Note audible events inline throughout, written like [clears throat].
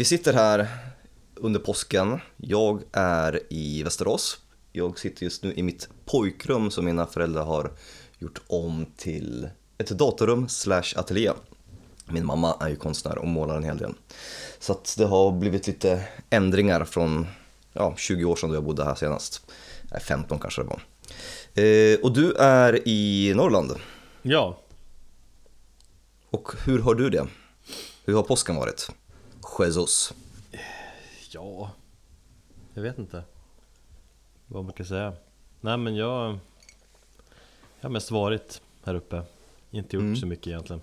Vi sitter här under påsken. Jag är i Västerås. Jag sitter just nu i mitt pojkrum som mina föräldrar har gjort om till ett datorrum slash ateljé. Min mamma är ju konstnär och målar en hel del. Så det har blivit lite ändringar från ja, 20 år sedan då jag bodde här senast. Nej, 15 kanske det var. Eh, och du är i Norrland. Ja, Och hur har du det? Hur har påsken varit? Jesus. ja, jag vet inte vad man kan säga. Nej men jag, jag har mest varit här uppe, inte gjort Mm. så mycket egentligen.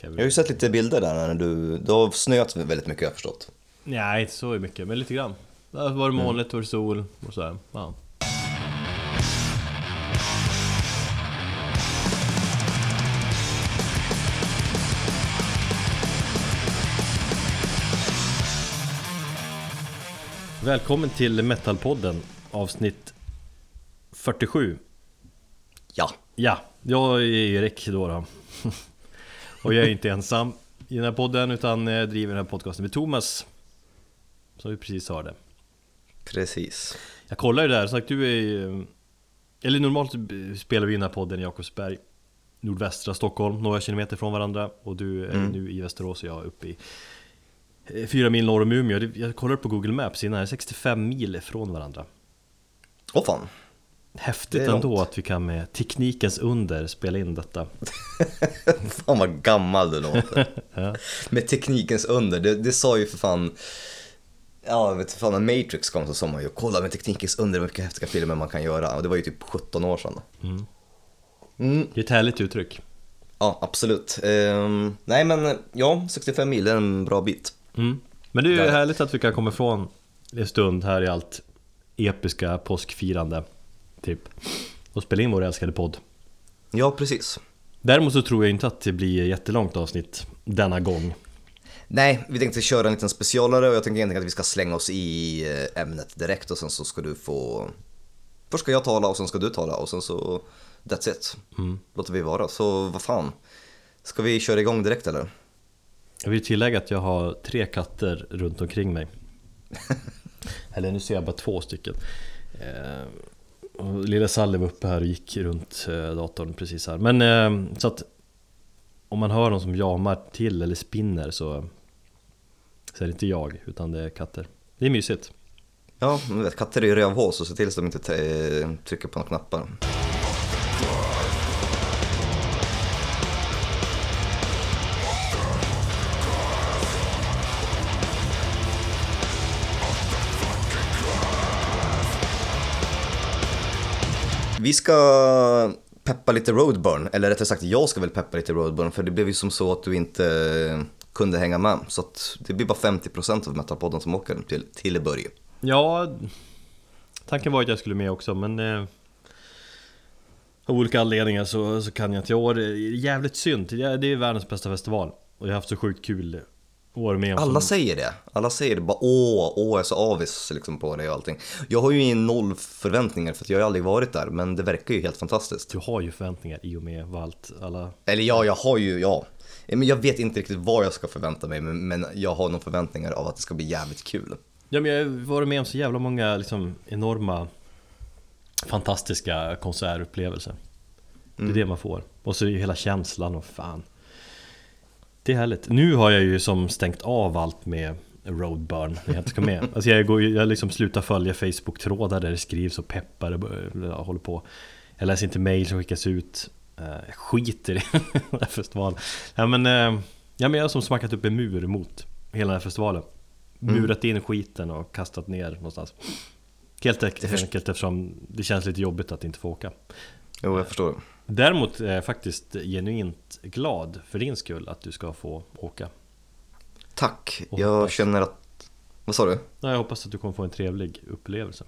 Jag har ju sett lite bilder där när du, du har snöat väldigt mycket har jag förstått. Nej, inte så mycket, men lite grann. Det har varit molnigt och sol och så här. Ja. Välkommen till Metalpodden avsnitt 47 Ja, Ja, jag är Erik då, då. [laughs] Och jag är inte ensam i den här podden utan jag driver den här podcasten med Thomas Som vi precis hörde precis. Jag kollar ju där, sagt du är Eller normalt spelar vi in den här podden i Jakobsberg Nordvästra Stockholm, några kilometer från varandra Och du är Mm. nu i Västerås och jag är uppe i Fyra mil norr om Umeå Jag kollar på Google Maps innan, det är 65 mil från varandra Åh fan. Häftigt ändå långt. att vi kan med teknikens under spela in detta [laughs] Fan vad gammal du låter. [laughs] Ja. Med teknikens under, det, det sa ju för fan Ja, vet fan när Matrix kom så sa man ju kolla med teknikens under vilka häftiga filmer man kan göra. Och det var ju typ 17 år sedan. Mm. Mm, Det är ett härligt uttryck ja, absolut. Ehm, nej men ja, 65 mil är en bra bit. Mm. Men det är ju Där. härligt att vi kan komma ifrån en stund här i allt episka påskfirande Typ Och spela in vår älskade podd Ja, precis. Däremot så tror jag inte att det blir jättelångt avsnitt denna gång Nej, vi tänkte köra en liten specialare och jag tänker egentligen att vi ska slänga oss i eh, ämnet direkt och sen så ska du få... Först ska jag tala och sen ska du tala och sen så... That's it. mm. Låter vi vara. Så vad fan. Ska vi köra igång direkt eller? Jag vill tillägga att jag har tre katter runt omkring mig. [laughs] Eller nu ser jag bara två stycken. Eh, och Lilla Sally var uppe här och gick runt eh, datorn precis här. Men eh, så att Om man hör någon som jamar till eller spinner så Så är det inte jag utan det är katter. Det är mysigt. Ja, katter är ju rövhås och se till så de inte trycker på några knappar. Vi ska peppa lite Roadburn, eller rättare sagt jag ska väl peppa lite Roadburn för det blev ju som så att du inte kunde hänga med. Så att det blir bara 50% av Metalpodden som åker till Börje Ja Tanken var att jag skulle med också men eh, Av olika anledningar så, så kan jag inte. I år eh, jävligt synd, det är världens bästa festival Och jag har haft så sjukt kul år med Alla säger det. Alla säger det bara åh, åh, jag är så avis liksom på det och allting. Jag har ju noll förväntningar för att jag har aldrig varit där, men det verkar ju helt fantastiskt. Du har ju förväntningar i och med allt, alla Eller ja, jag har ju, ja. Men jag vet inte riktigt vad jag ska förvänta mig, men, jag har nog förväntningar av att det ska bli jävligt kul. Ja men jag har varit med om så jävla många liksom enorma Fantastiska konsertupplevelser Det är det man får Och så är ju hela känslan och fan Det är härligt. Nu har jag ju som stängt av allt med Roadburn. När jag inte ska med. Alltså jag, går, jag liksom slutar följa Facebook-trådar där det skrivs och peppar och håller på. Jag läser inte mail som skickas ut. Eh, Jag skiter i [laughs] den här festivalen ja, men, eh, ja men jag har som smackat upp en mur mot hela den här festivalen. Murat in skiten och kastat ner någonstans. Helt enkelt, enkelt eftersom det känns lite jobbigt att inte få åka. Jo, jag förstår. Däremot är jag faktiskt genuint glad för din skull att du ska få åka Tack, Och jag hoppas. känner att... Vad sa du? Ja, Jag hoppas att du kommer få en trevlig upplevelse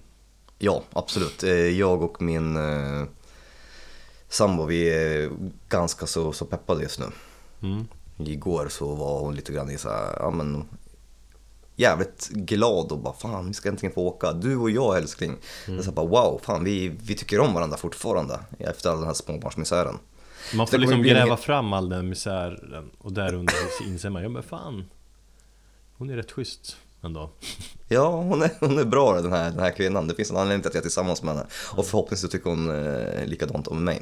Ja, absolut. Eh, Jag och min eh, sambo, vi är ganska så, så peppade just nu. mm. Igår så var hon lite grann i så här, ja men jävligt glad och bara fan vi ska äntligen få åka. Du och jag älskling. Är så bara, wow, fan vi, vi tycker om varandra fortfarande efter all den här småbarnsmisären. Man får liksom en gräva hel- fram all den misären och där under så inser man, ja men fan hon är rätt schysst ändå. [laughs] Ja, hon är, hon är bra den här, den här kvinnan. Det finns en anledning till att jag är tillsammans med henne. Och förhoppningsvis tycker hon eh, likadant om mig.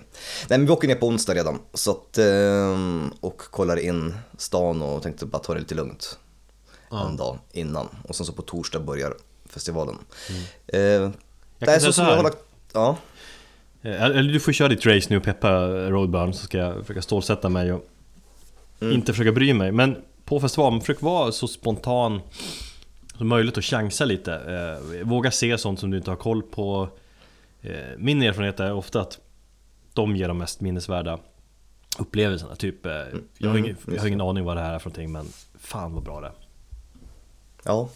Nej men vi åker ner på onsdag redan. Så att, eh, och kollar in stan och tänkte bara ta det lite lugnt. Ja. En dag innan. Och sen så på torsdag börjar festivalen. Eh, Jag det är säga så som så jag har lagt... Ja. Eh, Eller du får köra ditt race nu och peppa Roadburn så ska jag försöka stålsätta mig och Mm. inte försöka bry mig. Men på festivalen, försök vara så spontan som möjligt och chansa lite. Eh, våga se sånt som du inte har koll på. Eh, min erfarenhet är ofta att de ger de mest minnesvärda upplevelserna. Typ, eh, jag, har Mm, ingen, jag har ingen aning vad det här är för någonting men fan vad bra det är. Ja.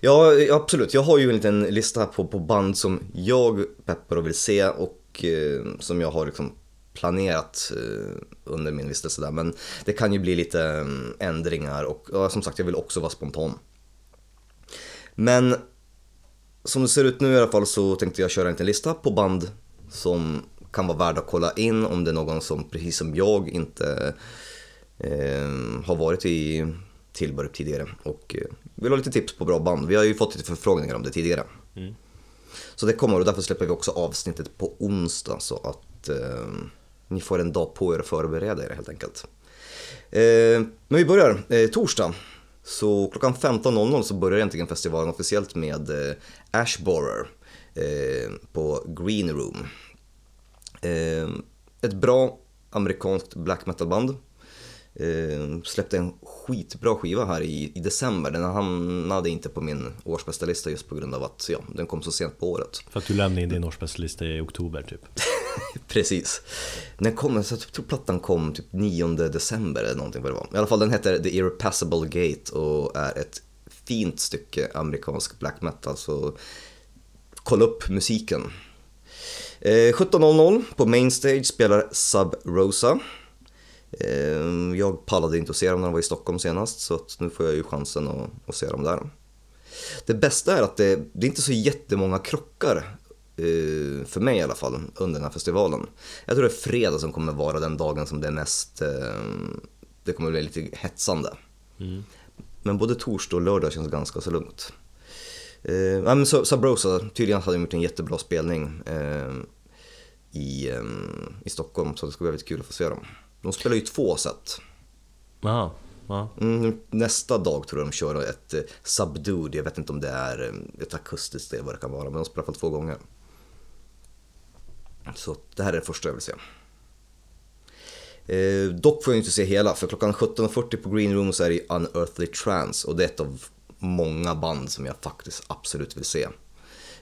Ja, absolut. Jag har ju en liten lista på, på band som jag peppar och vill se och eh, som jag har liksom planerat eh, under min vistelse där. Men det kan ju bli lite mm, ändringar och ja, som sagt, jag vill också vara spontan. Men som det ser ut nu i alla fall så tänkte jag köra en liten lista på band som kan vara värda att kolla in om det är någon som precis som jag inte eh, har varit i Tillberg tidigare och eh, vill ha lite tips på bra band. Vi har ju fått lite förfrågningar om det tidigare. Mm. Så det kommer och därför släpper vi också avsnittet på onsdag så att eh, ni får en dag på er att förbereda er helt enkelt. Eh, men vi börjar eh, torsdag. Så klockan 15.00 så börjar egentligen festivalen officiellt med eh, Ashborer eh, på Green Room. Eh, ett bra amerikanskt black metal-band. Eh, släppte en skitbra skiva här i, i december. Den hamnade inte på min årsbästa lista just på grund av att ja, den kom så sent på året. För att du lämnade in din årsbästlista i oktober typ. [laughs] Precis. Den kom, så jag tror plattan kom typ 9 december eller någonting vad det var. I alla fall den heter The Irrepassable Gate och är ett fint stycke amerikansk black metal så kolla upp musiken. Eh, 17.00 på Mainstage spelar Sub Rosa. Eh, jag pallade inte att se dem när de var i Stockholm senast så nu får jag ju chansen att, att se dem där. Det bästa är att det, det är inte så jättemånga krockar eh, för mig i alla fall under den här festivalen. Jag tror det är fredag som kommer vara den dagen som det är mest, eh, det kommer bli lite hetsande. Mm. Men både torsdag och lördag känns ganska så lugnt. Eh, så- Sabrosa, tydligen hade de gjort en jättebra spelning eh, i, i Stockholm så det ska bli väldigt kul att få se dem. De spelar ju två set. Aha, ja. Mm, nästa dag tror jag de kör ett eh, Subdued, jag vet inte om det är eh, ett akustiskt eller vad det kan vara, men de spelar i alla fall två gånger. Så det här är det första jag vill se. Eh, dock får jag inte se hela, för klockan 17.40 på Green Room så är det Unearthly Trance och det är ett av många band som jag faktiskt absolut vill se.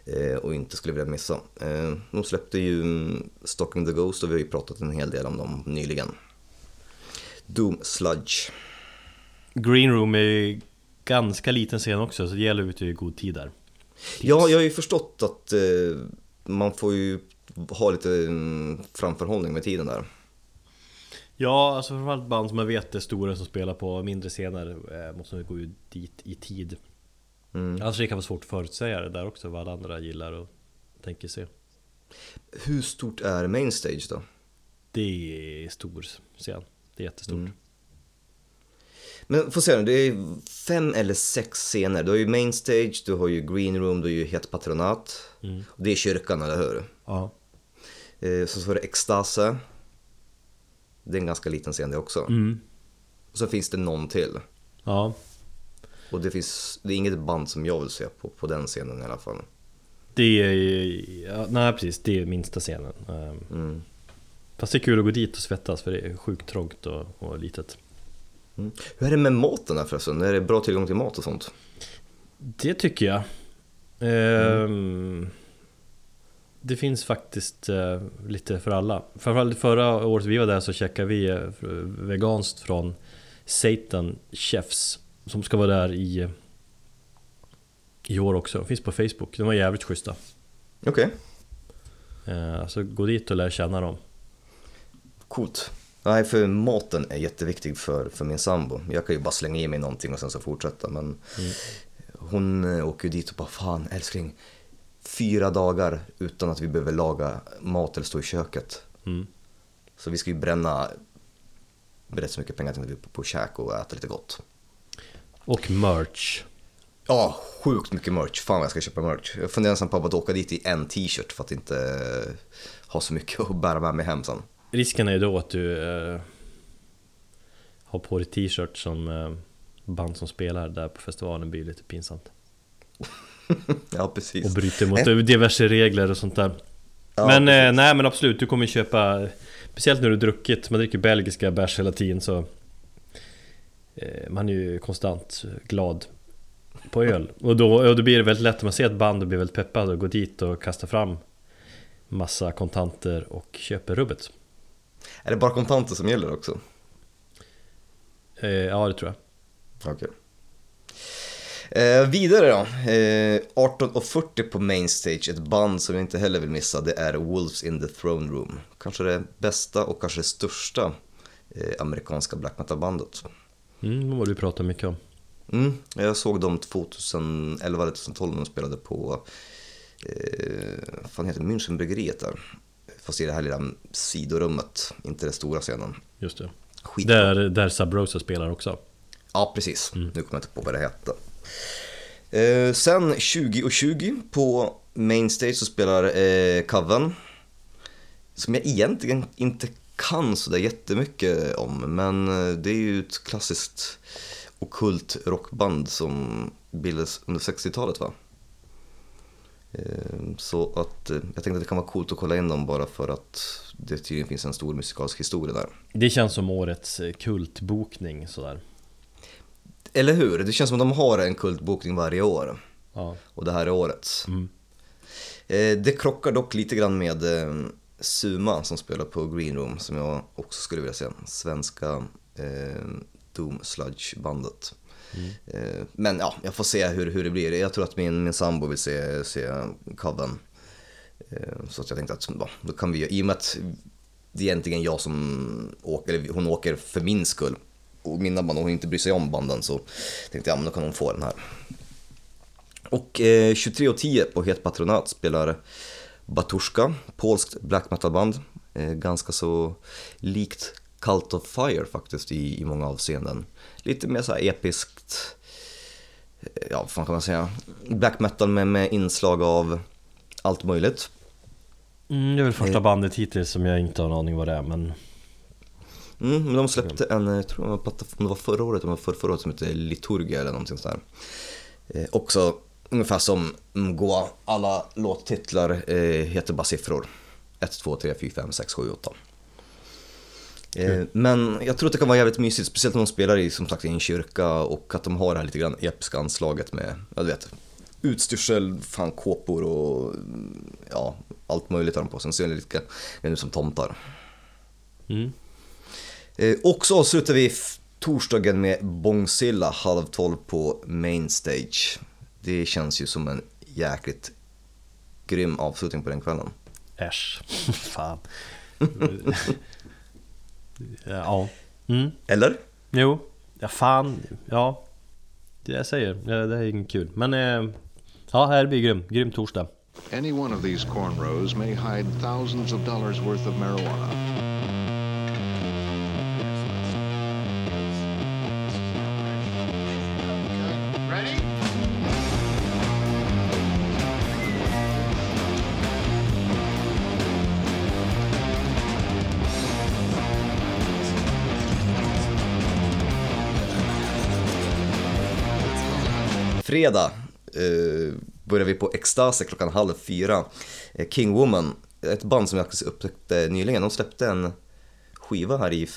Eh, och inte skulle vilja missa. Eh, de släppte ju mm, Stalking the Ghost och vi har ju pratat en hel del om dem nyligen. Doom Sludge. Green Room är ju ganska liten scen också så det gäller att vara i god tid där. Ja, jag har ju förstått att eh, man får ju ha lite mm, framförhållning med tiden där. Ja, alltså framförallt band som man vet är stora som spelar på mindre scener eh, måste gå ut dit i tid. Mm. Alltså det kan vara svårt att förutsäga det där också, vad alla andra gillar och tänker se. Hur stort är Mainstage då? Det är stor scen, det är jättestort. Mm. Men få se nu, det är fem eller sex scener. Du har ju Mainstage, du har ju Green Room, du har ju Het Patronat. Mm. Och det är kyrkan, eller hur? Ja. Eh, så är det Extase. Det är en ganska liten scen det också. Mm. Och så finns det någon till. Ja, Och det finns, det är inget band som jag vill se på, på den scenen i alla fall. det är, ja, nej precis, det är minsta scenen. Ehm, Mm. Fast det är kul att gå dit och svettas för det är sjukt trångt och, och litet. Mm. Hur är det med maten där förresten? Är det bra tillgång till mat och sånt? Det tycker jag. Ehm, Det finns faktiskt eh, lite för alla. Framförallt förra året vi var där så checkade vi eh, veganskt från Satan Chefs som ska vara där i i år också. De finns på Facebook. De var jävligt schyssta. Okej, Eh, Så gå dit och lär känna dem. Coolt. Nej, för maten är jätteviktig för, för min sambo. Jag kan ju bara slänga i mig någonting och sen så fortsätta. Men hon eh, åker ju dit och bara, fan älskling, fyra dagar utan att vi behöver laga mat eller stå i köket. Mm. Så vi ska ju bränna rätt så mycket pengar till på, på käk och äta lite gott. Och merch. Ja, sjukt mycket merch. Fan vad jag ska köpa merch. Jag funderar nästan på att åka dit i en t-shirt för att inte ha så mycket att bära med mig hem sen. Risken är ju då att du eh, har på dig t-shirt som eh, band som spelar där på festivalen blir lite pinsamt. [laughs] ja, precis. Och bryter mot diverse regler och sånt där. Ja, men eh, precis. nej men absolut, du kommer köpa Speciellt när du druckit, man dricker belgiska bärs hela tiden så eh, Man är ju konstant glad På öl [laughs] Och då, och då blir det väldigt lätt, man ser ett band och blir väldigt peppad och går dit och kastar fram Massa kontanter och köper rubbet Är det bara kontanter som gäller också? eh, Ja det tror jag Okej. Eh, vidare då. Eh, 18.40 på Mainstage, ett band som jag inte heller vill missa, det är Wolves in the Throne Room. Kanske det bästa och kanske det största eh, amerikanska black metal-bandet. Mm, det var du pratat mycket om Mm, jag såg dem 2011 eller 2012 när de spelade på, eh, vad fan heter det, Münchenbryggeriet där. Fast i det här lilla sidorummet, inte den stora scenen. Just det Skitbra. Där, där Sub Rosa spelar också Ja, precis. Nu kommer jag inte på vad det hette. Eh, sen 20.20 på Mainstage så spelar eh, Coven. Som jag egentligen inte kan sådär jättemycket om. Men eh, det är ju ett klassiskt okult rockband som bildades under 60-talet va? Eh, Så att eh, jag tänkte att det kan vara coolt att kolla in dem bara för att det tydligen finns en stor musikalisk historia där. Det känns som årets eh, kultbokning sådär Eller hur? Det känns som att de har en kultbokning varje år. Ja, Och det här är årets. mm. Eh, det krockar dock lite grann med Suma som spelar på Green Room som jag också skulle vilja se. Svenska eh, Doom Sludge-bandet. Mm. men ja, jag får se hur, hur det blir. Jag tror att min, min sambo vill se, se Coven. Eh, så att jag tänkte att ja, då kan vi, i och med att det är egentligen jag som åker, eller hon åker för min skull och mina band och hon inte bryr sig om banden så tänkte jag, ja men då kan hon få den här. Och eh, 23.10 på Het Patronat spelar Batushka, polskt black metal-band. Eh, ganska så likt Cult of Fire faktiskt i, i många avseenden. Lite mer så här eh, ja vad fan kan man säga, black metal med, med inslag av allt möjligt. Mm, det är väl första Eh. bandet hittills som jag inte har en aning vad det är men Mm, men de släppte en, jag tror det var, platta- om det var förra året, eller förra, förra året som hette Liturgia eller någonting sånt där. Eh, också ungefär som Mgoa, alla låttitlar eh, heter bara siffror. 1, 2, 3, 4, 5, 6, 7, 8. Eh, men jag tror att det kan vara jävligt mysigt, speciellt när de spelar i, som sagt, i en kyrka och att de har det här lite grann episka anslaget med, ja du vet, utstyrsel, fan kåpor och ja, allt möjligt har de på sig. Sen ser de lite grann som tomtar. mm. Eh, och så avslutar vi torsdagen med Bångsilla halv tolv på Main Stage. Det känns ju som en jäkligt grym avslutning på den kvällen. Äsch, [laughs] fan [laughs] Ja, mm. Eller? jo, ja fan, ja. Det jag säger, ja, det är inget kul. Men eh, ja, här blir grym, grym torsdag. Any one of these cornrows may hide thousands of dollars worth of marijuana. Fredag eh, börjar vi på Extase klockan halv fyra. Eh, King Woman, ett band som jag faktiskt upptäckte nyligen. De släppte en skiva här i,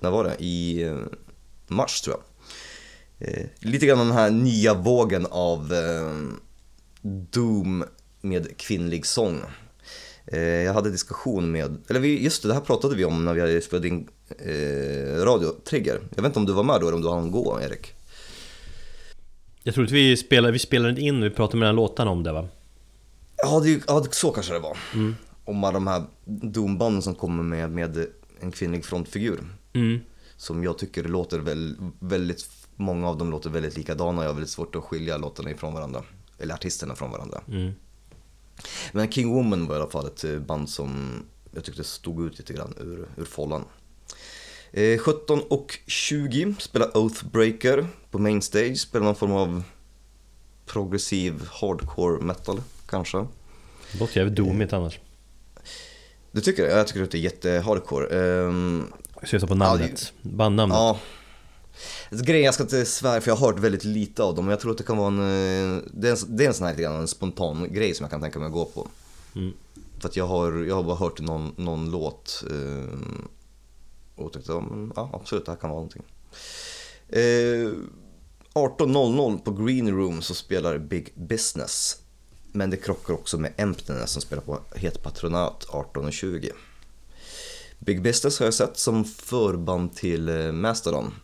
när var det? I eh, mars tror jag. Eh, lite grann den här nya vågen av eh, Doom med kvinnlig sång. Eh, jag hade diskussion med, eller vi, just det, det här pratade vi om när vi spelade in eh, Radio Trigger. Jag vet inte om du var med då eller om du hann gå Erik? Jag tror att vi spelar, vi spelar inte in, vi pratar mellan låtarna om det va? Ja, det, ja så kanske det var. Om alla de här Doom-banden som kommer med, med en kvinnlig frontfigur. Mm. Som jag tycker låter väl, väldigt, många av dem låter väldigt likadana. Jag har väldigt svårt att skilja låtarna ifrån varandra. Eller artisterna från varandra. Mm. Men King Woman var i alla fall ett eh, band som jag tyckte stod ut lite grann ur, ur follan. Eh, 17 och 20 spelar Oathbreaker på Mainstage, spelar någon form av progressiv hardcore metal kanske. Det låter jävligt domigt annars. Du tycker det? Jag tycker att det är jättehardcore. Um, Jag så på namnet. Bandnamnet. ja. Alltså, Grejen, jag ska inte svära för jag har hört väldigt lite av dem, men jag tror att det kan vara en, eh, det är en, det är en sån här lite grann en spontan grej som jag kan tänka mig att gå på. Mm. För att jag har, jag har bara hört någon, någon låt um, ja, men, ja absolut det här kan vara någonting. Eh, 18.00 på Green Room så spelar Big Business. Men det krockar också med Emptiness som spelar på Het Patronat 18.20. Big Business har jag sett som förband till eh, Mastodon.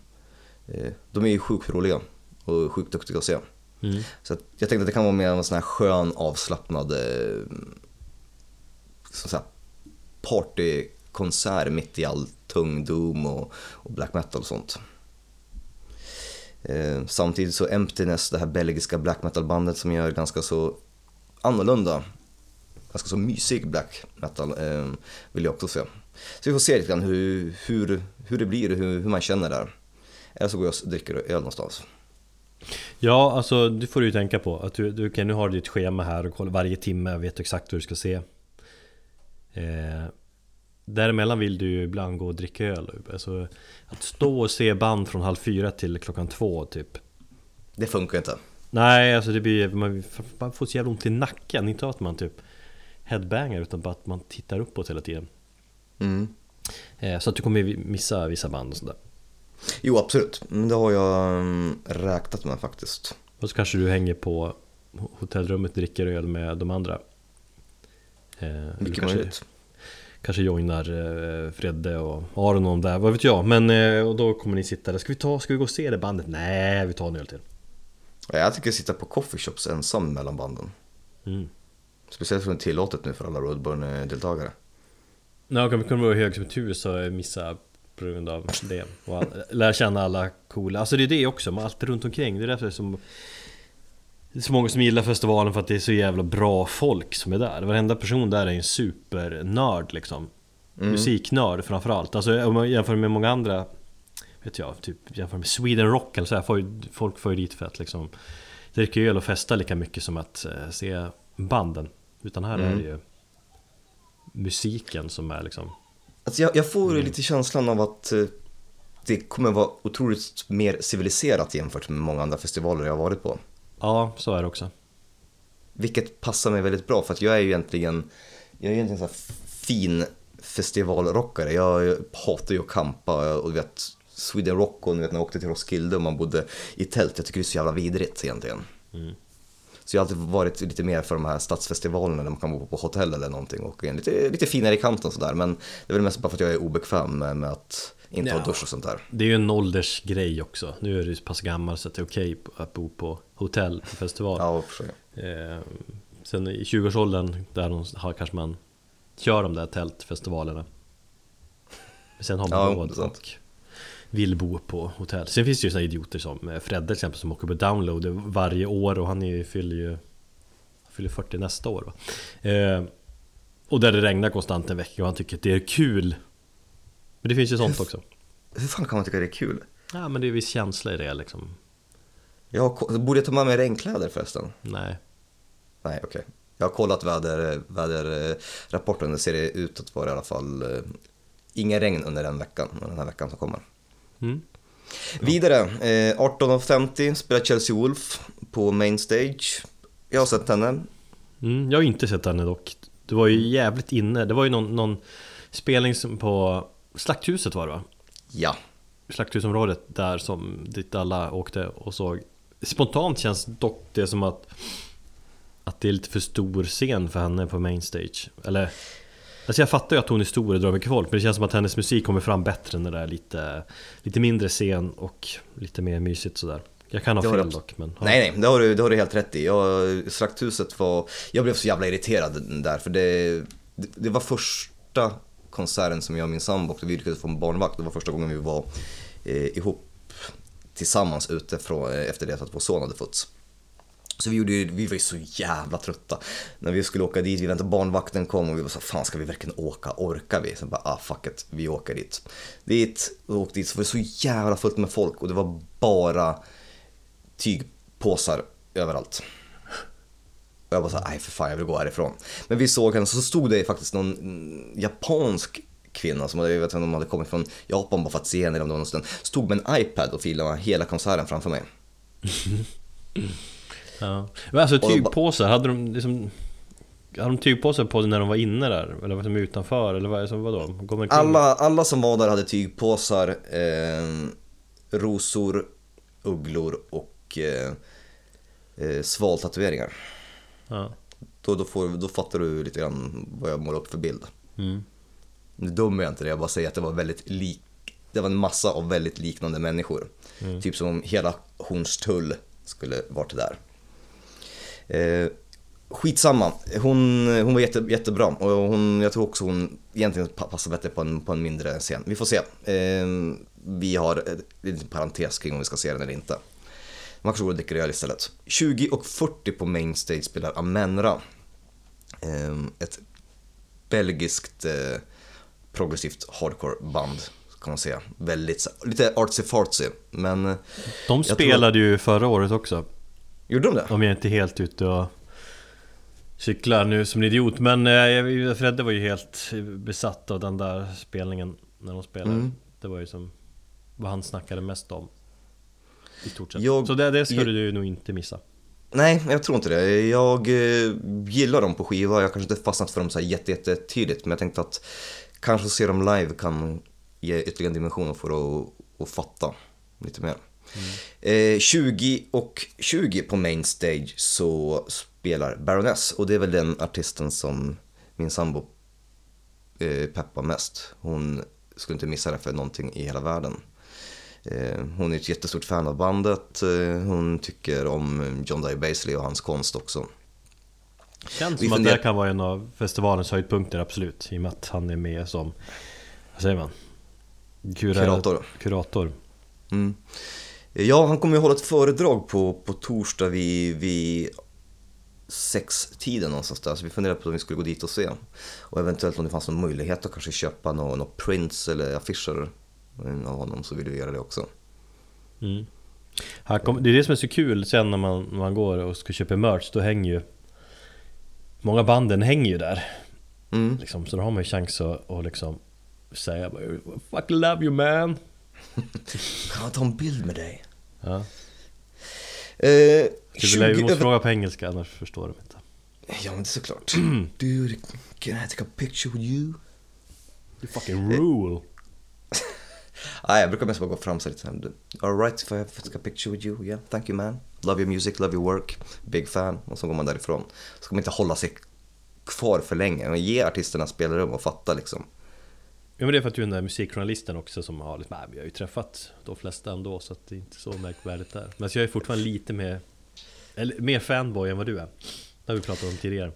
Eh, de är ju sjukt roliga och sjukt duktiga att se. Mm. Så jag tänkte att det kan vara mer en sån här skön avslappnad eh, så säga, partykonsert mitt i all tung doom och, och black metal och sånt. Eh, samtidigt så Emptiness, det här belgiska black metal bandet som gör ganska så annorlunda, ganska så mysig black metal eh, vill jag också se. Så vi får se lite grann hur, hur, hur det blir och hur, hur man känner där. Eller så går jag och dricker öl någonstans. Ja, alltså det får du ju tänka på. Att du, du okay, nu har du ditt schema här och kolla varje timme och vet exakt vad du ska se. Eh, däremellan vill du ju ibland gå och dricka öl. Alltså, att stå och se band från halv fyra till klockan två typ. Det funkar inte. Nej, alltså det blir, man, man får så jävla ont i nacken. Inte att man typ headbangar utan bara att man tittar uppåt hela tiden. Mm. Eh, så att du kommer missa vissa band och sådär. Jo, absolut. Det har jag mm, räknat med faktiskt. Och så kanske du hänger på hotellrummet och dricker öl med de andra. Eh, Mycket möjligt. Kanske joinar eh, Fredde och Aron de där, vad vet jag. Men eh, och då kommer ni sitta där, ska vi, ta, ska vi gå och se det bandet? Nej, vi tar en öl till. Ja, Jag tycker sitta på coffeeshops ensam mellan banden. Mm. Speciellt för det är tillåtet nu för alla Roadburn-deltagare. Ja, kan vi kunna vara hög som ett hus och missa på grund av det. Och lära känna alla coola, alltså det är det också, allt runt omkring. Det är därför som det är så många som gillar festivalen för att det är så jävla bra folk som är där. Varenda person där är en supernörd liksom. Musiknörd framförallt. Alltså om man jämför med många andra Vet jag, typ jämför med Sweden Rock eller så här, får ju, folk får ju dit för att liksom Dricka öl och festa lika mycket som att eh, se banden. Utan här är Mm. det ju musiken som är liksom Alltså jag, jag får lite känslan av att eh, det kommer vara otroligt mer civiliserat jämfört med många andra festivaler jag har varit på. Ja, så är det också. Vilket passar mig väldigt bra för att jag är ju egentligen, jag är egentligen så fin festivalrockare. Jag hatar ju att campa och du vet Sweden Rock och du vet när jag åkte till Roskilde och man bodde i tält. Jag tycker det är så jävla vidrigt egentligen. Mm. Så jag har alltid varit lite mer för de här stadsfestivalerna där man kan bo på hotell eller någonting och lite, lite finare i kanten sådär. Men det är väl mest bara för att jag är obekväm med, med att inte ha Ja. dusch och sånt där. Det är ju en åldersgrej också. Nu är du så pass gammal så att det är okej att bo på hotell på festival. Ja, för. Eh, sen i 20-årsåldern, där de har, kanske man kör de där tältfestivalerna. Men sen har man Ja, råd och vill bo på hotell. Sen finns det ju såna idioter som eh, Fredde till exempel som åker på download varje år och han är, fyller ju fyller 40 nästa år? Eh, och där det regnar konstant en vecka och han tycker att det är kul. Men det finns ju sånt också. Hur fan kan man tycka det är kul? Ja men det är viss känsla i det liksom. Jag borde jag ta med mig regnkläder förresten? Nej. Nej, okej. Jag har kollat väder, väderrapporten, det ser ut att vara i alla fall eh, inga regn under den veckan, den här veckan som kommer. Mm. Vidare, eh, 18.50 spelar Chelsea Wolf på Main Stage. Jag har sett henne. Mm, jag har inte sett henne dock. Det var ju jävligt inne. Det var ju någon, någon spelning på Slakthuset var det va? Ja, Slakthusområdet där som dit alla åkte och såg. Spontant känns dock det som att att det är lite för stor scen för henne på main stage. Eller Alltså jag fattar ju att hon är stor och drar mycket folk men det känns som att hennes musik kommer fram bättre när det är lite, lite mindre scen och lite mer mysigt sådär. Jag kan ha fel dock men... ja. nej nej, det har du, det har du helt rätt i. Jag, Slakthuset var, jag blev så jävla irriterad där för det, det, det var första konserten som jag och min sambo åkte, vi lyckades få en barnvakt. Det var första gången vi var eh, ihop tillsammans ute från, eh, efter det att vår son hade fötts. Så vi, gjorde, ju- vi var ju så jävla trötta. När vi skulle åka dit, vi väntade barnvakten kom och vi var så fan ska vi verkligen åka? Orkar vi? Så bara, ah fuck it, vi åker dit. Dit, och åkte dit så var det så jävla fullt med folk och det var bara tygpåsar överallt. Och jag bara såhär, nej för fan jag vill gå härifrån. Men vi såg henne, så stod det faktiskt någon mm, japansk kvinna som hade, jag vet inte om de hade kommit från Japan bara för att se henne eller om det var någon stund. Stod med en iPad och filmade hela konserten framför mig. [laughs] Ja. Men alltså tygpåsar, hade de liksom... Hade de tygpåsar på sig när de var inne där? Eller var de utanför? Eller vad, som, vadå? Går Alla, alla som var där hade tygpåsar, eh, rosor, ugglor och eh, eh, svaltatueringar. Ja. Då, då, får, då fattar du lite grann vad jag målar upp för bild. Mm. Nu dömer jag inte det, jag bara säger att det var väldigt lik Det var en massa av väldigt liknande människor. Typ som om hela Hornstull skulle varit där. Eh, skitsamma, hon, hon var jätte, jättebra och hon, jag tror också hon egentligen pa- passar bättre på en, på en mindre scen. Vi får se. Eh, vi har en liten parentes kring om vi ska se den eller inte. Man kanske borde dricka öl istället. 20 och 40 på main stage spelar Amenra. Eh, ett belgiskt eh, progressivt hardcore-band kan man säga. Väldigt, så- lite artsy-fartsy, men eh, De tror- spelade ju förra året också. gjorde de det? Om jag inte är helt ute och cyklar nu som en idiot. Men eh, Fredde var ju helt besatt av den där spelningen när de spelade. Mm. Det var ju som vad han snackade mest om. I stort sett. Jag- Så det, det ska jag- du nog inte missa. Nej, jag tror inte det. Jag eh, gillar dem på skiva, jag kanske inte fastnat för dem så här jätte, jätte men jag tänkte att kanske se dem live kan ge ytterligare en dimension för att, att fatta lite mer. Eh, 20 och 20 på main stage så spelar Baroness och det är väl den artisten som min sambo eh, peppar mest. Hon skulle inte missa det för någonting i hela världen. Eh, Hon är ett jättestort fan av bandet. eh, Hon tycker om John Dye Basley och hans konst också. Känns Vi som att funderar- det kan vara en av festivalens höjdpunkter, absolut. I och med att han är med som, vad säger man? Kura- Kurator. Kurator. Mm. Ja, han kommer ju hålla ett föredrag på, på torsdag vid, vid sextiden någonstans där. Så vi funderar på om vi skulle gå dit och se. Och eventuellt om det fanns någon möjlighet att kanske köpa några någon prints eller affischer av honom så vill vi göra det också. Mm. Kom, det är det som är så kul sen när man, när man går och ska köpa merch, då hänger ju Många banden hänger ju där Mm. liksom, Så då har man ju chans att, att liksom säga Fuck love you man [laughs] jag ta en bild med dig? ja. Eh, Så vi, lär- vi 20 måste fråga på engelska annars förstår de inte Ja men det är såklart. [clears throat] Dude, can I take a picture with you? You fucking rule Nej, [laughs] jag brukar mest bara gå fram så lite såhär, alright if I have to take a picture with you, yeah, thank you man. Love your music, love your work, big fan. Och så går man därifrån. Så ska man inte hålla sig kvar för länge, men ge artisterna spelrum och fatta liksom. Ja men det är för att du är den där musikjournalisten också som har lite, nej, vi har ju träffat de flesta ändå så att det är inte så märkvärdigt där Men jag är fortfarande lite mer, eller mer fanboy än vad du är Det har vi pratat om tidigare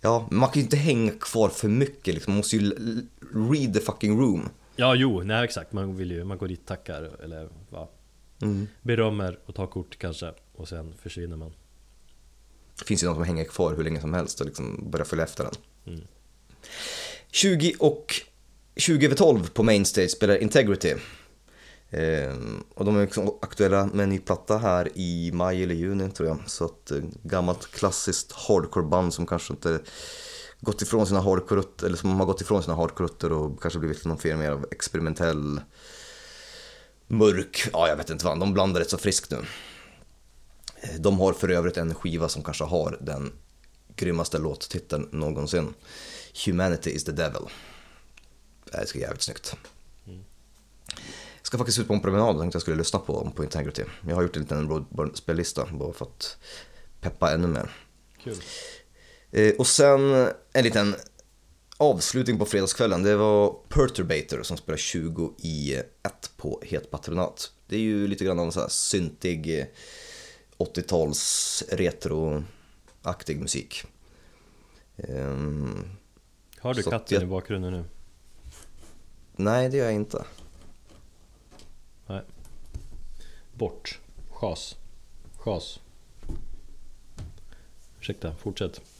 Ja, men man kan ju inte hänga kvar för mycket liksom, man måste ju read the fucking room. Ja, jo, nej exakt. Man vill ju, man går dit, tackar eller va, Mm. berömmer och tar kort kanske och sen försvinner man. Det finns ju de som hänger kvar hur länge som helst och liksom börjar följa efter den. Mm. 20 och 20 över 12 på main stage spelar Integrity. Ehm, och de är liksom aktuella med en ny platta här i maj eller juni tror jag. Så att eh, gammalt klassiskt hardcore-band som kanske inte gått ifrån sina hardcore eller som har gått ifrån sina hardcore och kanske blivit någon form mer av experimentell mörk, ja jag vet inte vad, de blandar rätt så friskt nu. De har för övrigt en skiva som kanske har den grymmaste låttiteln någonsin. Humanity is the devil. Det ska jävligt snyggt. Jag ska faktiskt ut på en promenad och tänkte jag skulle lyssna på, på Integrity. Jag har gjort en liten Roadburn-spellista bara för att peppa ännu mer. Kul. Eh, och sen en liten avslutning på fredagskvällen. Det var Perturbator som spelar 20 i ett på Het Patronat. Det är ju lite grann av en sån här syntig eh, 80-tals retroaktig musik. Ehm, Har du katten jag- i bakgrunden nu? nej, det gör jag inte. Nej. Bort. Chas. Chas. ursäkta, fortsätt. [laughs]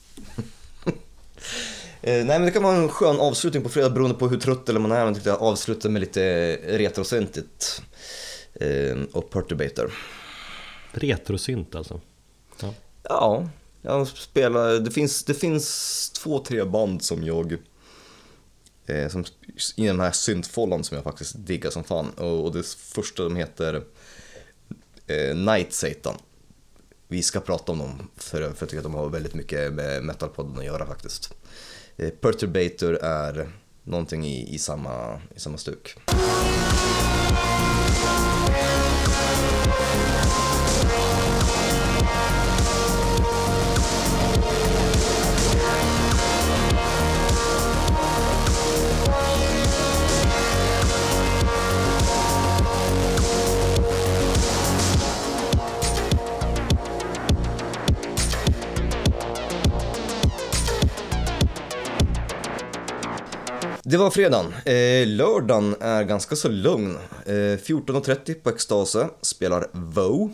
Eh, nej men det kan vara en skön avslutning på fredag beroende på hur trött eller man är. Man tyckte jag avsluta med lite retrosyntigt eh, och Perturbator. Retrosynt alltså. Ja. Ja, jag spelar, det finns, det finns två, tre band som jag eh, som, i den här syntfållan som jag faktiskt diggar som fan. Och, och det första de heter eh, Night Satan. Vi ska prata om dem för, för jag tycker att de har väldigt mycket med metalpodden att göra faktiskt. Eh, Perturbator är någonting i, i, samma, i samma stuk. Det var fredagen. Eh, lördagen är ganska så lugn. Eh, 14.30 på Extase spelar Voe.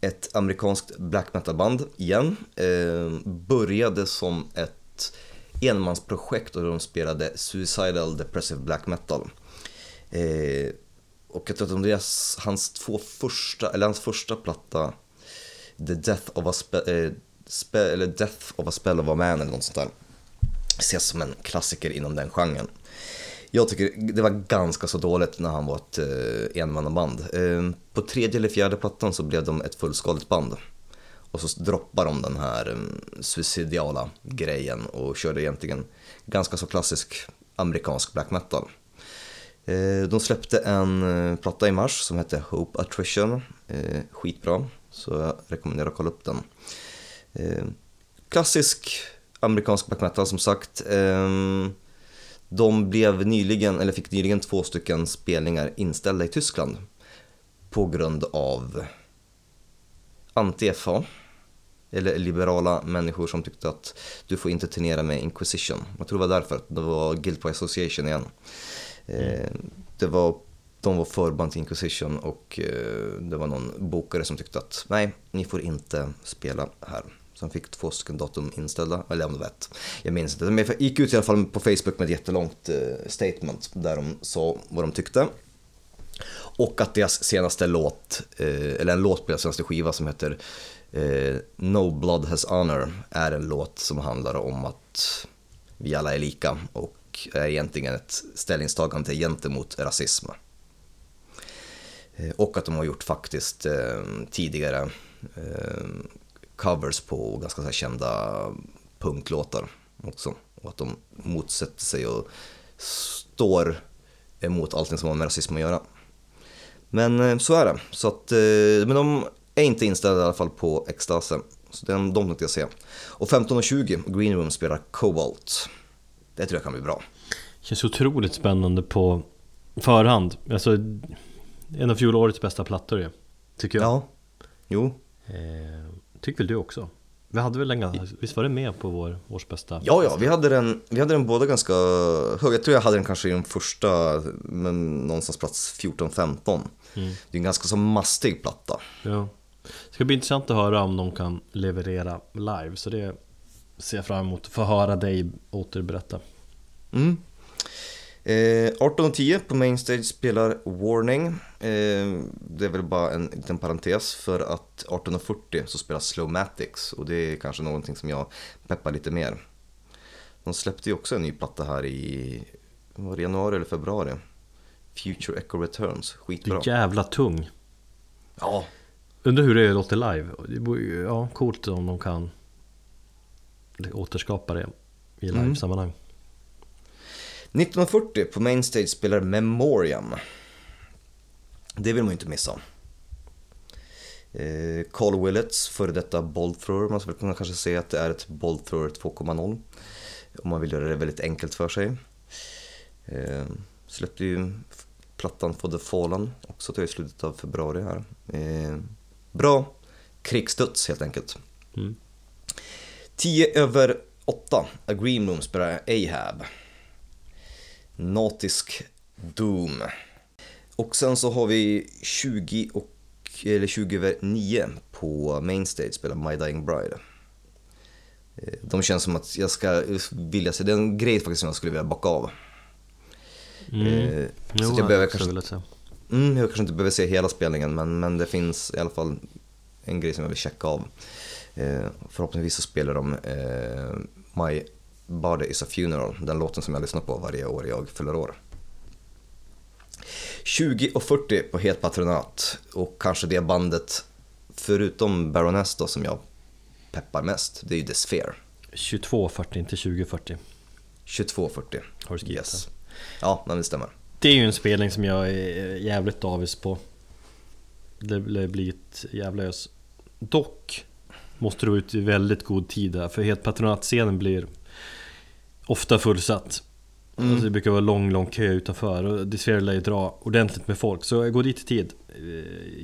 Ett amerikanskt black metal-band igen. Eh, började som ett enmansprojekt och de spelade suicidal depressive black metal. Eh, och jag tror att deras, hans två första, eller hans första platta, The Death of a, spe, eh, spe, eller Death of a Spell of a Man eller något sånt där ses som en klassiker inom den genren. Jag tycker det var ganska så dåligt när han var ett eh, enmannaband. Eh, på tredje eller fjärde plattan så blev de ett fullskaligt band. Och så droppade de den här eh, suicidiala grejen och körde egentligen ganska så klassisk amerikansk black metal. Eh, de släppte en eh, platta i mars som hette Hope Attrition. Eh, skitbra, så jag rekommenderar att kolla upp den. Eh, klassisk amerikansk black metal som sagt. Ehm, de blev nyligen, eller fick nyligen två stycken spelningar inställda i Tyskland på grund av anti-FA eller liberala människor som tyckte att du får inte turnera med Inquisition. Jag tror det var därför, det var guilt by Association igen. Ehm, det var, de var förband till Inquisition och eh, det var någon bokare som tyckte att nej, ni får inte spela här som fick två stycken datum inställda, eller om det var ett. Jag minns inte. men jag gick ut i alla fall på Facebook med ett jättelångt eh, statement där de sa vad de tyckte. Och att deras senaste låt, eh, eller en låt på deras senaste skiva som heter eh, No Blood Has Honor är en låt som handlar om att vi alla är lika och är egentligen ett ställningstagande gentemot rasism. Eh, och att de har gjort faktiskt eh, tidigare eh, covers på ganska så kända punklåtar också. Och att de motsätter sig och står emot allting som har med rasism att göra. Men eh, så är det. Så att, eh, men de är inte inställda i alla fall på Extase. Så de, de tänkte jag se. Och 15.20 Green Room spelar Cobalt. Det tror jag kan bli bra. Känns otroligt spännande på förhand. Alltså, en av fjolårets bästa plattor ju. Tycker jag. Ja, jo. Eh, tycker väl du också? Vi hade väl en, visst var det med på vår årsbästa? Ja, ja, vi hade den, vi hade den båda ganska hög. Jag tror jag hade den kanske i den första, men någonstans plats 14-15. Mm. Det är en ganska så mastig platta. Ja. Det ska bli intressant att höra om de kan leverera live, så det ser jag fram emot. Få höra dig återberätta. Mm. Eh, 18.10 på Mainstage spelar Warning. Eh, det är väl bara en liten parentes för att 18.40 så spelar Slowmatics och det är kanske någonting som jag peppar lite mer. De släppte ju också en ny platta här i var det januari eller februari. Future Echo Returns, skitbra. Det är jävla tung. Ja. Undrar hur det låter live. Ja, coolt om de kan återskapa det i mm. live-sammanhang. Mm. 1940 på Mainstage spelar Memoriam. Det vill man ju inte missa. Eh, Carl Willets, före detta Bolthrower, man skulle kunna kanske säga att det är ett Bolthrower 2.0. Om man vill göra det väldigt enkelt för sig. Eh, släppte ju plattan For the Fallen också till slutet av februari här. Eh, bra krigsstuds helt enkelt. Mm. 10 över 8, A Green Room spelar Ahab. Nautisk Doom. Och sen så har vi 20 och eller 20 över 9 på Mainstage spelar My Dying Bride. Eh, De känns som att jag ska vilja se, det är en grej faktiskt som jag skulle vilja bocka av. Mm. Eh, Jo, så jag jag behöver kanske, säga. mm, jag kanske inte behöver se hela spelningen men, men det finns i alla fall en grej som jag vill checka av. Eh, förhoppningsvis så spelar de eh, My Body is a Funeral, den låten som jag lyssnar på varje år jag fyller år. 20 och 40 på Het Patronat och kanske det bandet förutom Baroness då som jag peppar mest, det är ju The Sphere. 22.40, inte 20.40 22.40. har du skrivit Yes. Ja, men det stämmer. Det är ju en spelning som jag är jävligt avis på. Det lär bli ett jävla ös. Dock måste du vara ute i väldigt god tid här, för helt patronatscenen blir ofta fullsatt. Mm. Alltså det brukar vara lång, lång kö utanför och det lär ju dra ordentligt med folk. Så gå dit i tid. Eh,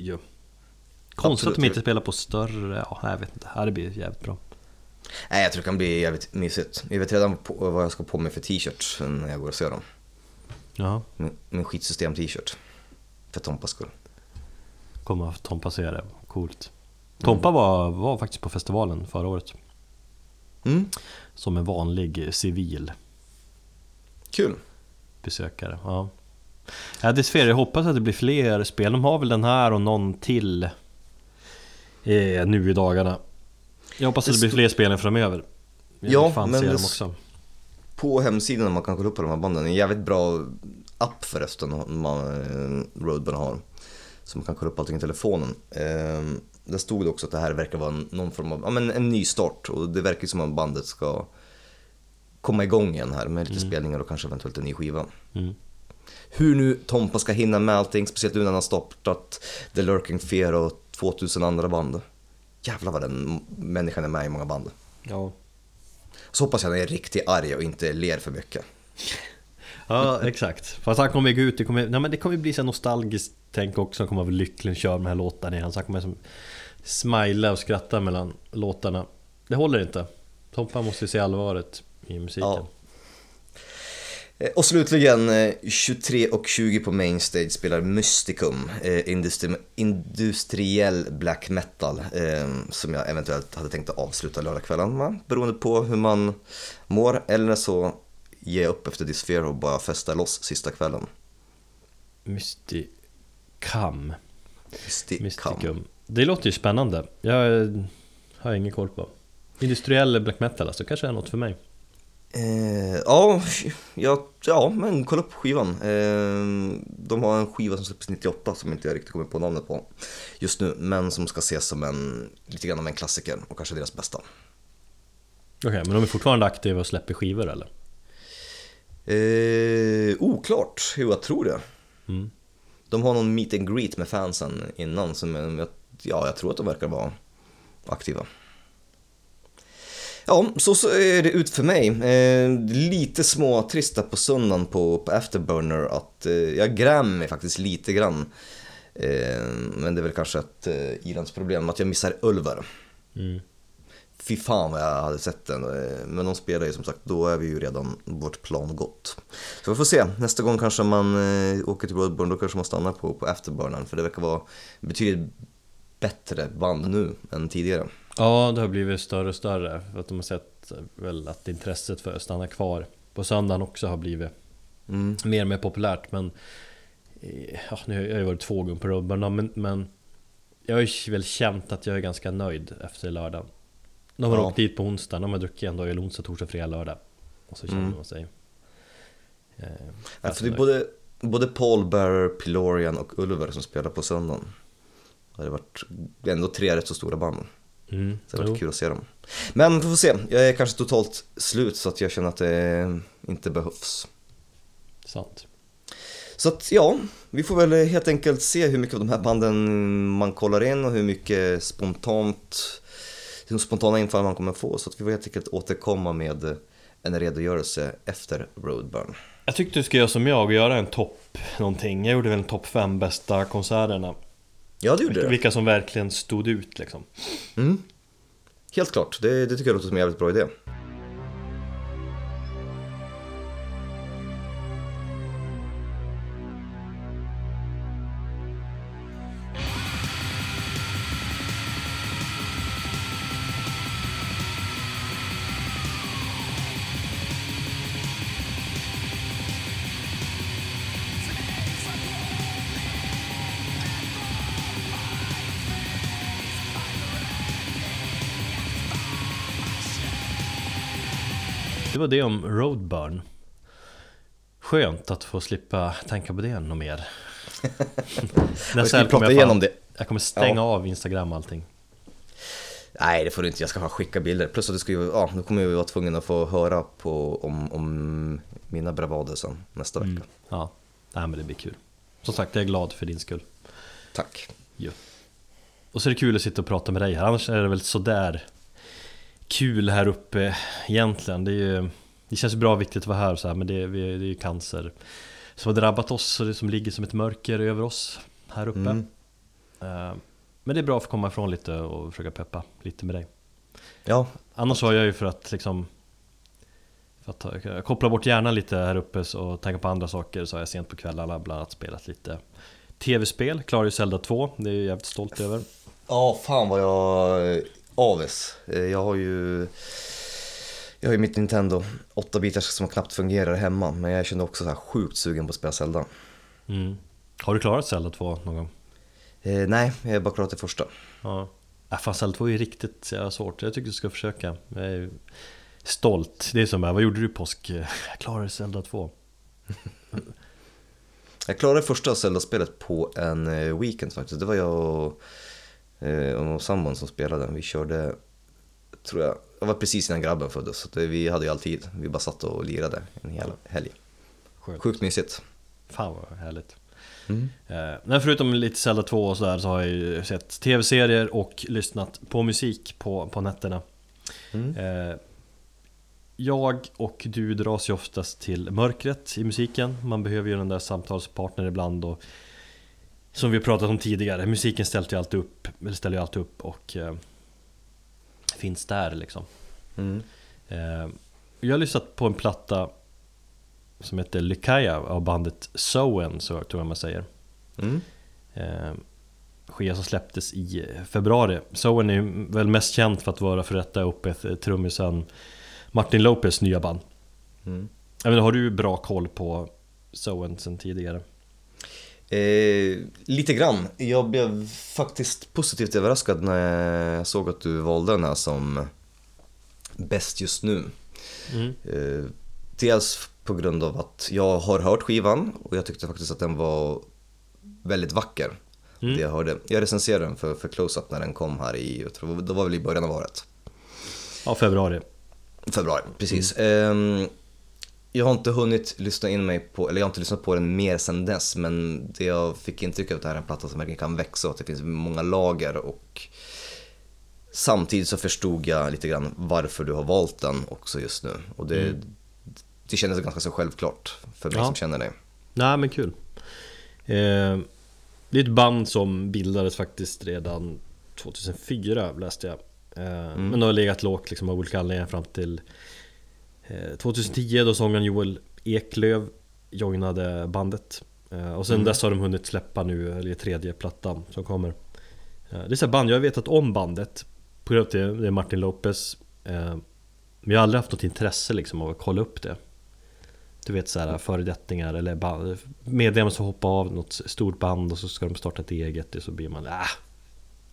ju. Konstigt att de Absolut. inte spelar på större, ja jag vet inte. Ja, det blir jävligt bra. Nej, jag tror det kan bli jävligt mysigt. Jag vet redan på, vad jag ska på mig för t-shirt när jag går och ser dem. Ja, Min, min skitsystem-t-shirt. För Tompas skull. kommer att Tompa se det. Coolt. Tompa var, var faktiskt på festivalen förra året. Mm, Som en vanlig civil kul. besökare. Ja. Ja, det är. Jag hoppas att det blir fler spel. De har väl den här och någon till eh, nu i dagarna. Jag hoppas att det blir fler spel framöver. Jag Ja, men det dem också. På hemsidan man kan kolla upp på de här banden, en jävligt bra app förresten man, eh, Roadburn har. Så man kan kolla upp allting i telefonen. Eh, där stod det också att det här verkar vara någon form av, ja men en ny start och det verkar som att bandet ska komma igång igen här med lite spelningar och kanske eventuellt en ny skiva. Mm. Hur nu Tompa ska hinna med allting, speciellt nu när han har startat The Lurking Fear och 2000 andra band. Jävlar vad den människan är med i många band. Ja. Så hoppas jag han är riktigt arg och inte ler för mycket. [laughs] ja, exakt. Fast han kommer gå ut, det kommer, nej, men det kommer bli så nostalgiskt tänk också. Han kommer vara lycklig och köra de här låtarna igen. Så han kommer som smila och skratta mellan låtarna. Det håller inte. Tompa måste se allvaret i musiken. Ja. Eh, och slutligen, eh, 23 och 20 på Mainstage spelar Mysticum, eh, industri- industriell black metal, som jag eventuellt hade tänkt att avsluta lördagskvällen med, beroende på hur man mår, eller så jag upp efter Dysphere och bara festa loss sista kvällen. Mysticam. Mysticum. Mysticum. Det låter ju spännande. Jag eh, har ingen koll på. Industriell black metal alltså, kanske är något för mig. Eh, ja, ja, ja, men kolla upp skivan. Eh, de har en skiva som släpps 98 som inte jag riktigt kommer på namnet på just nu, men som ska ses som en, lite grann av en klassiker och kanske deras bästa. Okej, men de är fortfarande aktiva och släpper skivor eller? Eh, oklart, jo jag tror det. Mm. De har någon meet and greet med fansen innan, som jag, ja, jag tror att de verkar vara aktiva. Ja, så, så är det ut för mig. Eh, lite små trista på söndagen på, på Afterburner att eh, jag grämer mig faktiskt lite grann. Eh, men det är väl kanske ett eh, ilandsproblem att jag missar Ulver. Mm. Fy fan vad jag hade sett den. eh, Men de spelar ju som sagt, då är vi ju redan vårt plan gått. Så vi får se, nästa gång kanske man eh, åker till Roadburn, då kanske man stannar på, på Afterburnern. För det verkar vara betydligt bättre band nu än tidigare. Ja, det har blivit större och större. För att de har sett väl att intresset för att stanna kvar på söndagen också har blivit Mm. mer och mer populärt. Men eh, ja, nu har jag ju varit två gånger på Rubbarna, men, men jag har ju väl känt att jag är ganska nöjd efter lördagen. De har Ja. åkt dit på onsdagen, de har druckit en dag i onsdag, torsdag, fredag, lördag. Och så känner Mm. man sig... Eh, Ja, för det är nöjd. både, både Paul Bearer, Pilorian och Ulver som spelar på söndagen. Det har varit ändå tre rätt så stora band. Mm, Så det har varit jo. kul att se dem. Men vi får se, jag är kanske totalt slut så att jag känner att det inte behövs. Sant. Så att ja, vi får väl helt enkelt se hur mycket av de här banden man kollar in och hur mycket spontant, hur spontana infall man kommer få. Så att vi får helt enkelt återkomma med en redogörelse efter Roadburn. Jag tyckte du skulle göra som jag och göra en topp någonting. Jag gjorde väl en topp fem bästa konserterna. Ja, det gjorde det. Vilka som verkligen stod ut liksom. Mm. Helt klart, det, det tycker jag låter som en jävligt bra idé. Var det om Roadburn Skönt att få slippa tänka på det något mer [laughs] Nästa vi helg kommer prata jag, fan, det. jag kommer stänga Ja. av Instagram och allting Nej, det får du inte. Jag ska bara skicka bilder. Plus att du ska ju, ja, nu kommer ju vara tvungen att få höra på, om, om mina bravader sen nästa vecka. mm. Ja, nej men det blir kul Som sagt, jag är glad för din skull Tack. Ja. Och så är det kul att sitta och prata med dig här, annars är det väl sådär kul här uppe egentligen. Det, är ju, det känns bra och viktigt att vara här så här, men det, vi- det är ju cancer som har drabbat oss och det som ligger som ett mörker över oss här uppe. Mm. Eh, Men det är bra att få komma ifrån lite och försöka peppa lite med dig. Ja, Annars har jag ju för att liksom för att koppla bort hjärnan lite här uppe och tänka på andra saker så har jag sent på kvällarna bland annat spelat lite Tv-spel, klarar ju Zelda 2, det är jag jävligt stolt över Ja, fan vad jag eh, avis. Eh, Jag har ju jag har ju mitt Nintendo 8-bitars som knappt fungerar hemma men jag kände också så här sjukt sugen på att spela Zelda. mm. Har du klarat Zelda 2 någon gång? Eh, nej, jag har bara klarat det första. Ja äh, fan Zelda 2 är ju riktigt svårt, jag tycker du ska försöka Jag är ju stolt, det är som här, vad gjorde du i påsk? Jag klarade Zelda 2 [laughs] Jag klarade första Zelda-spelet på en eh, weekend faktiskt. Det var jag och, eh, och sambon som spelade. Vi körde, tror jag, det var precis innan grabben föddes. Så det, vi hade ju alltid, vi bara satt och lirade en hel helg. Sjukt. Sjukt mysigt. Fan vad härligt Mm. Eh, Men förutom lite Zelda 2 och sådär så har jag ju sett tv-serier och lyssnat på musik på, på nätterna Mm. Eh, Jag och du dras ju oftast till mörkret i musiken Man behöver ju den där samtalspartner ibland och Som vi har pratat om tidigare, musiken ställer ju alltid upp, eller ställer ju alltid upp och eh, Finns där liksom Mm. Eh, Jag har lyssnat på en platta Som heter Lykaya av bandet Soen, så tror jag man säger Mm. eh, Skiva som släpptes i februari Soen är ju väl mest känd för att vara för detta uppe trummisen Martin Lopez nya band Mm. Jag menar, har du bra koll på Soen sen tidigare? Eh, lite grann. Jag blev faktiskt positivt överraskad när jag såg att du valde den här som bäst just nu. Mm. Eh, dels på grund av att jag har hört skivan och jag tyckte faktiskt att den var väldigt vacker. Mm. Det jag, hörde. jag recenserade den för, för Close-Up när den kom här i, jag tror, det var väl i början av året. Ja, februari Februari, precis. Ehm, jag har inte hunnit lyssna in mig på, eller jag har inte lyssnat på den mer sen dess, men det jag fick intryck av att det här är en platta som verkligen kan växa och att det finns många lager och samtidigt så förstod jag lite grann varför du har valt den också just nu. Och det, det kändes ganska så självklart för mig Ja. som känner dig. Nej men kul eh, Det är ett band som bildades faktiskt redan 2004 läste jag eh, Men det har legat lågt liksom av olika anledningar fram till 2010 då sångaren Joel Eklöv joinade bandet. Eh, Och sen dess har de hunnit släppa nu, eller tredje plattan som kommer. Eh, Det är så band, jag har vetat om bandet På grund av att det det är Martin Lopez eh, Men jag har aldrig haft något intresse liksom av att kolla upp det. Du vet såhär föredettingar eller band- medlemmar som hoppar av något stort band och så ska de starta ett eget och så blir man äh,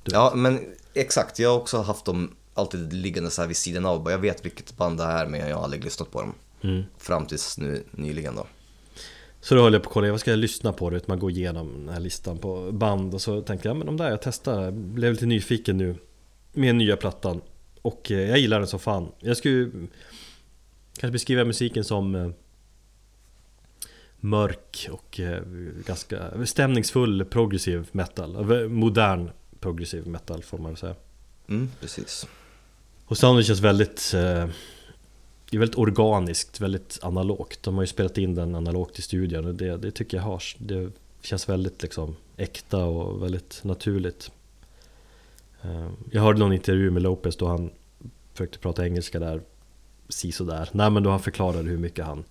Ja, men exakt. Jag har också haft dem alltid liggande så här vid sidan av. Bara Jag vet vilket band det är, men jag har aldrig lyssnat på dem. mm. Fram tills nu nyligen då. Så då höll jag på att kolla, vad ska jag lyssna på? Du vet, man går igenom den här listan på band och så tänkte jag, men de där jag testar, blev lite nyfiken nu med nya plattan och eh, jag gillar den som fan. Jag skulle kanske beskriva musiken som eh, mörk och eh, ganska stämningsfull progressiv metal. Modern progressiv metal får man väl säga. Mm, precis. Och soundet känns väldigt eh, Det är väldigt organiskt, väldigt analogt. De har ju spelat in den analogt i studion och det, det tycker jag hörs. Det känns väldigt liksom äkta och väldigt naturligt. Eh, Jag hörde någon intervju med Lopez då han försökte prata engelska där si sådär. Nej men då han förklarade hur mycket han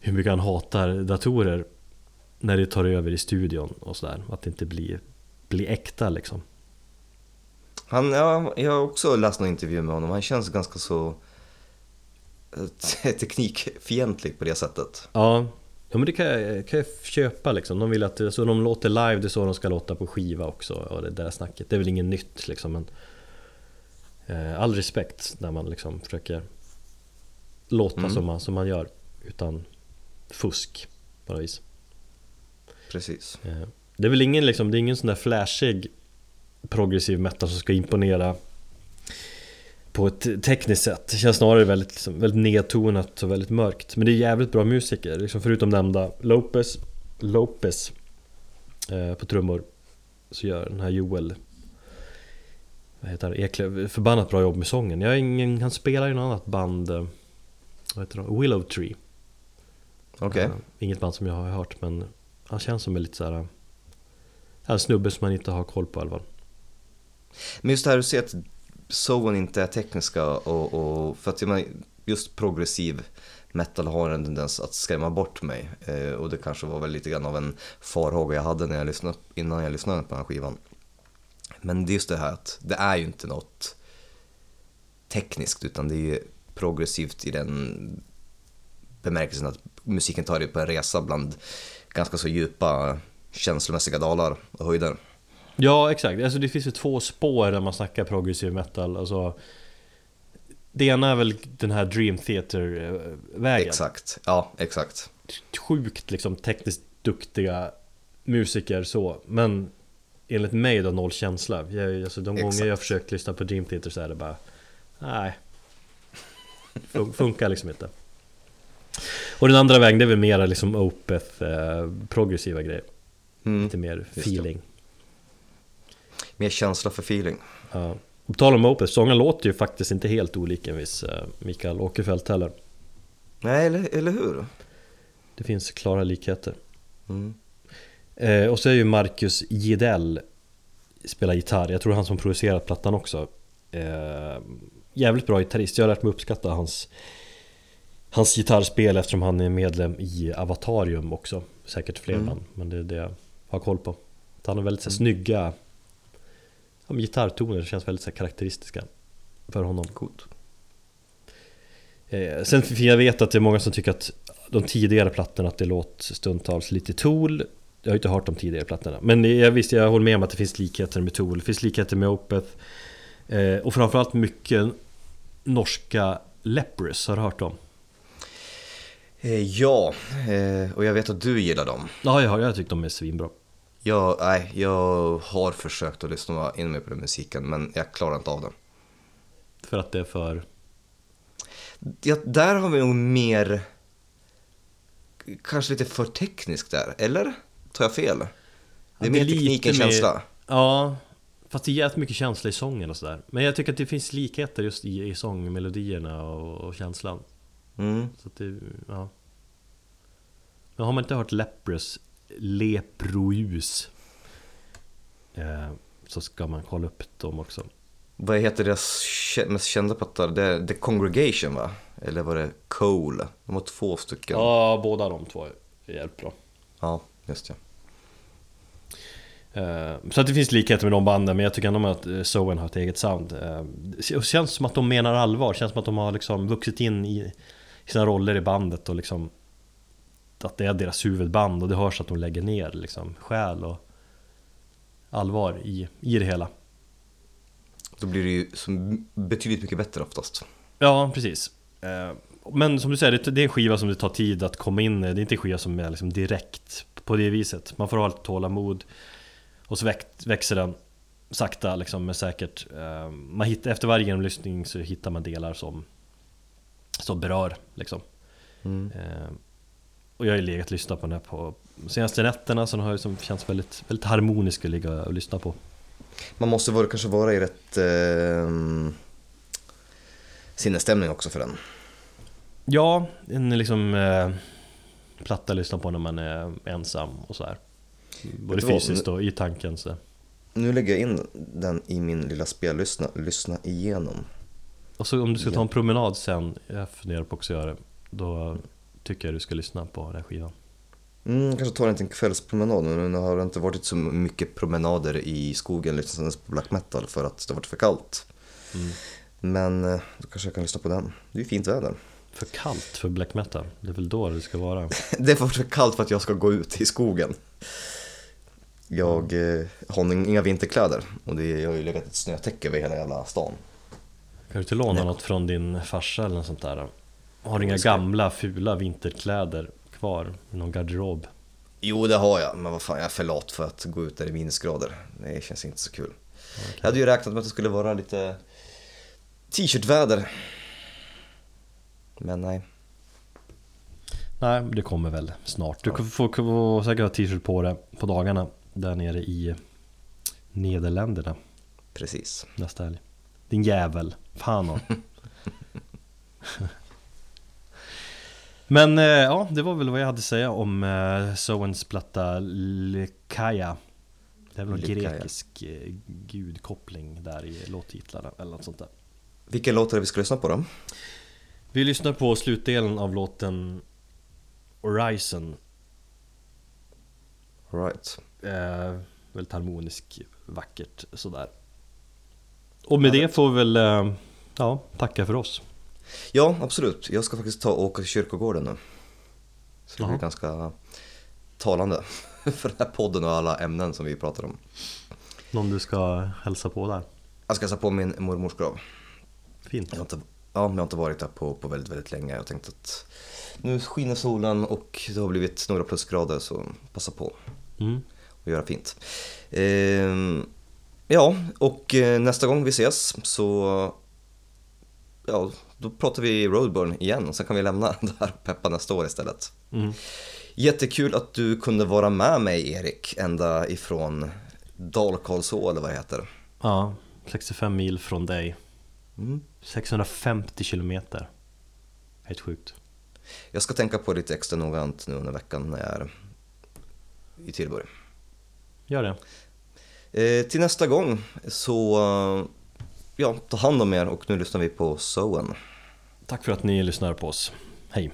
Hur mycket han hatar datorer När det tar över i studion och sådär. Att det inte blir, blir äkta liksom. Han, ja, jag har också läst någon intervju med honom. Han känns ganska så eh, [laughs] teknikfientlig på det sättet. Ja, ja men det kan jag, kan jag köpa liksom. De vill att så de låter live, det är så de ska låta på skiva också. Och det där snacket. Det är väl inget nytt liksom. Men, eh, all respekt när man liksom försöker låta Mm. som, man, som man gör utan fusk på något vis. Precis. Eh, Det är väl ingen, liksom, det är ingen sån där flashig progressiv metal som ska imponera på ett tekniskt sätt. Det känns snarare väldigt, liksom, väldigt nedtonat och väldigt mörkt. Men det är jävligt bra musiker, liksom, förutom nämnda Lopez, Lopez eh, på trummor så gör den här Joel vad heter han? Eklöf, förbannat bra jobb med sången. Jag ingen, han spelar i något annat band, eh, vad heter det? Willow Tree. Okej. Eh, Inget band som jag har hört men han känns som en lite såhär En snubbe som man inte har koll på i alla fall men just det här du säger att souln inte är tekniska och, och för att jag menar, just progressiv metal har en tendens att skrämma bort mig eh, och det kanske var väl lite grann av en farhåga jag hade när jag lyssnade, innan jag lyssnade på den här skivan. Men det är just det här att det är ju inte något tekniskt utan det är ju progressivt i den bemärkelsen att musiken tar dig på en resa bland ganska så djupa känslomässiga dalar och höjder. Ja exakt, alltså det finns ju två spår när man snackar progressiv metal. Alltså Det ena är väl den här Dream Theater-vägen. Exakt, ja exakt. Sjukt liksom tekniskt duktiga musiker så. Men enligt mig då noll känsla. Jag, alltså, De gånger Exakt. jag försökt lyssna på Dream Theater så är det bara Nej. Fun- Funkar liksom inte. Och den andra vägen det är väl mera liksom Opeth eh, progressiva grejer. Mm. Lite mer det. Mer känsla för feeling. Ja. På tal om Opeth, sången låter ju faktiskt inte helt olik en viss eh, Mikael Åkerfeldt heller Nej, eller, eller hur? Det finns klara likheter Mm. eh, Och så är ju Marcus Gidell Spelar gitarr, jag tror han som producerat plattan också eh, Jävligt bra gitarrist, jag har lärt mig uppskatta hans Hans gitarrspel eftersom han är medlem i Avatarium också Säkert fler Mm. band, men det är det jag har koll på Han har väldigt så här, snygga ja, Gitarrtoner känns väldigt så här, karaktäristiska För honom. Coolt. Eh, sen för jag vet att det är många som tycker att de tidigare plattorna att det låter stundtals lite Tool. Jag har inte hört de tidigare plattorna. Men jag visst, jag håller med om att det finns likheter med Tool. Det finns likheter med Opeth. Eh, Och framförallt mycket norska Leprous, har du hört dem? Eh, ja, eh, och jag vet att du gillar dem. Ja, jag har, jag tycker de är svinbra Jag, nej, jag har försökt att lyssna in mig på den musiken, men jag klarar inte av den. För att det är för... Ja, där har vi nog mer, kanske lite för tekniskt där, eller? Tar jag fel? Det är Ja, mer teknik än känsla. Ja, fast det är jävligt mycket känsla i sången och sådär Men jag tycker att det finns likheter just i, i sångmelodierna och, och känslan Mm. Så att det, ja. Men har man inte hört Leprous, Leprous eh, Så ska man kolla upp dem också Vad heter deras mest kända platta? Det är The Congregation va? Eller var det Cole? De har två stycken. Ja, båda de två är jävligt bra Ja, just det. eh, Så att det finns likheter med de banden Men jag tycker ändå att eh, Soen har ett eget sound eh, Det känns som att de menar allvar Det känns som att de har liksom vuxit in i sina roller i bandet och liksom Att det är deras huvudband och det hörs att de lägger ner liksom själ och allvar i, i det hela Då blir det ju så betydligt mycket bättre oftast. Ja, precis. Eh, Men som du säger, det är en skiva som det tar tid att komma in i. Det är inte en skiva som är liksom direkt på det viset. Man får ha lite tålamod. Och så väx- växer den sakta liksom, men säkert. Eh, Man hittar, efter varje genomlyssning så hittar man delar som, som berör. Liksom. Mm. Och jag har ju legat och lyssnat på den här på de senaste nätterna, så den har ju som känts väldigt, väldigt harmonisk att ligga och lyssna på. Man måste vara, kanske vara i rätt eh, sinnesstämning också för den. Ja, en liksom eh, platta att lyssna på när man är ensam och så här. Både fysiskt och i tanken så. Nu lägger jag in den i min lilla spellyssna, lyssna igenom. Och så om du ska ta en promenad sen, jag funderar på också att göra det, då tycker jag du ska lyssna på den här skivan. Mm, kanske tar en liten kvällspromenad nu. Nu har det inte varit så mycket promenader i skogen lyssnandes på black metal för att det har varit för kallt. Mm. Men eh, då kanske jag kan lyssna på den. Det är ju fint väder. För kallt för black metal, det är väl då det ska vara. [laughs] Det är för kallt för att jag ska gå ut i skogen. Jag eh, har inga vinterkläder och det jag har ju legat ett snötäcke över hela jävla stan. Kan du inte låna Nej. något från din farsa eller något sånt där? Har du inga gamla fula vinterkläder kvar i någon garderob? Jo, det har jag, men vad fan, jag är för lat för att gå ut där i minusgrader. Det känns inte så kul. Jag hade ju räknat med att det skulle vara lite t-shirtväder. Men nej. Nej, det kommer väl snart. Du får, får säkert ha t-shirt på dig på dagarna där nere i Nederländerna Precis. nästa helg. Din jävel. Fan. [laughs] [laughs] Men eh, ja, det var väl vad jag hade att säga om eh, Soens platta Lekaja. Det är väl någon Lekaja. grekisk eh, gudkoppling där i låttitlarna eller något sånt där. Vilken låt är det vi ska lyssna på då? Vi lyssnar på slutdelen av låten Horizon. Right. Eh, väldigt harmonisk, vackert sådär. Och med det får vi väl eh, ja, tacka för oss. Ja, absolut. Jag ska faktiskt ta och åka till kyrkogården nu. Så det blir ganska talande [laughs] för den här podden och alla ämnen som vi pratar om. Någon du ska hälsa på där. Jag ska hälsa på min mormors grav. Fint. Jag har inte, ja, jag har inte varit där på, på väldigt, väldigt länge. Jag tänkte att nu skiner solen och det har blivit några plusgrader så passa på Mm. och göra fint. Ehm, ja, och eh, nästa gång vi ses så ja, då pratar vi Roadburn igen och sen kan vi lämna [laughs] det här och peppa nästa år istället. Mm. Jättekul att du kunde vara med mig Erik, ända ifrån Dalkarlså eller vad det heter. Ja, 65 mil från dig. Mm. 650 kilometer. Helt sjukt. Jag ska tänka på det lite extra noggrant nu under veckan när jag är i Tillborg. Gör det. Eh, till nästa gång så, ja, ta hand om er och nu lyssnar vi på Soen. Tack för att ni lyssnar på oss. Hej.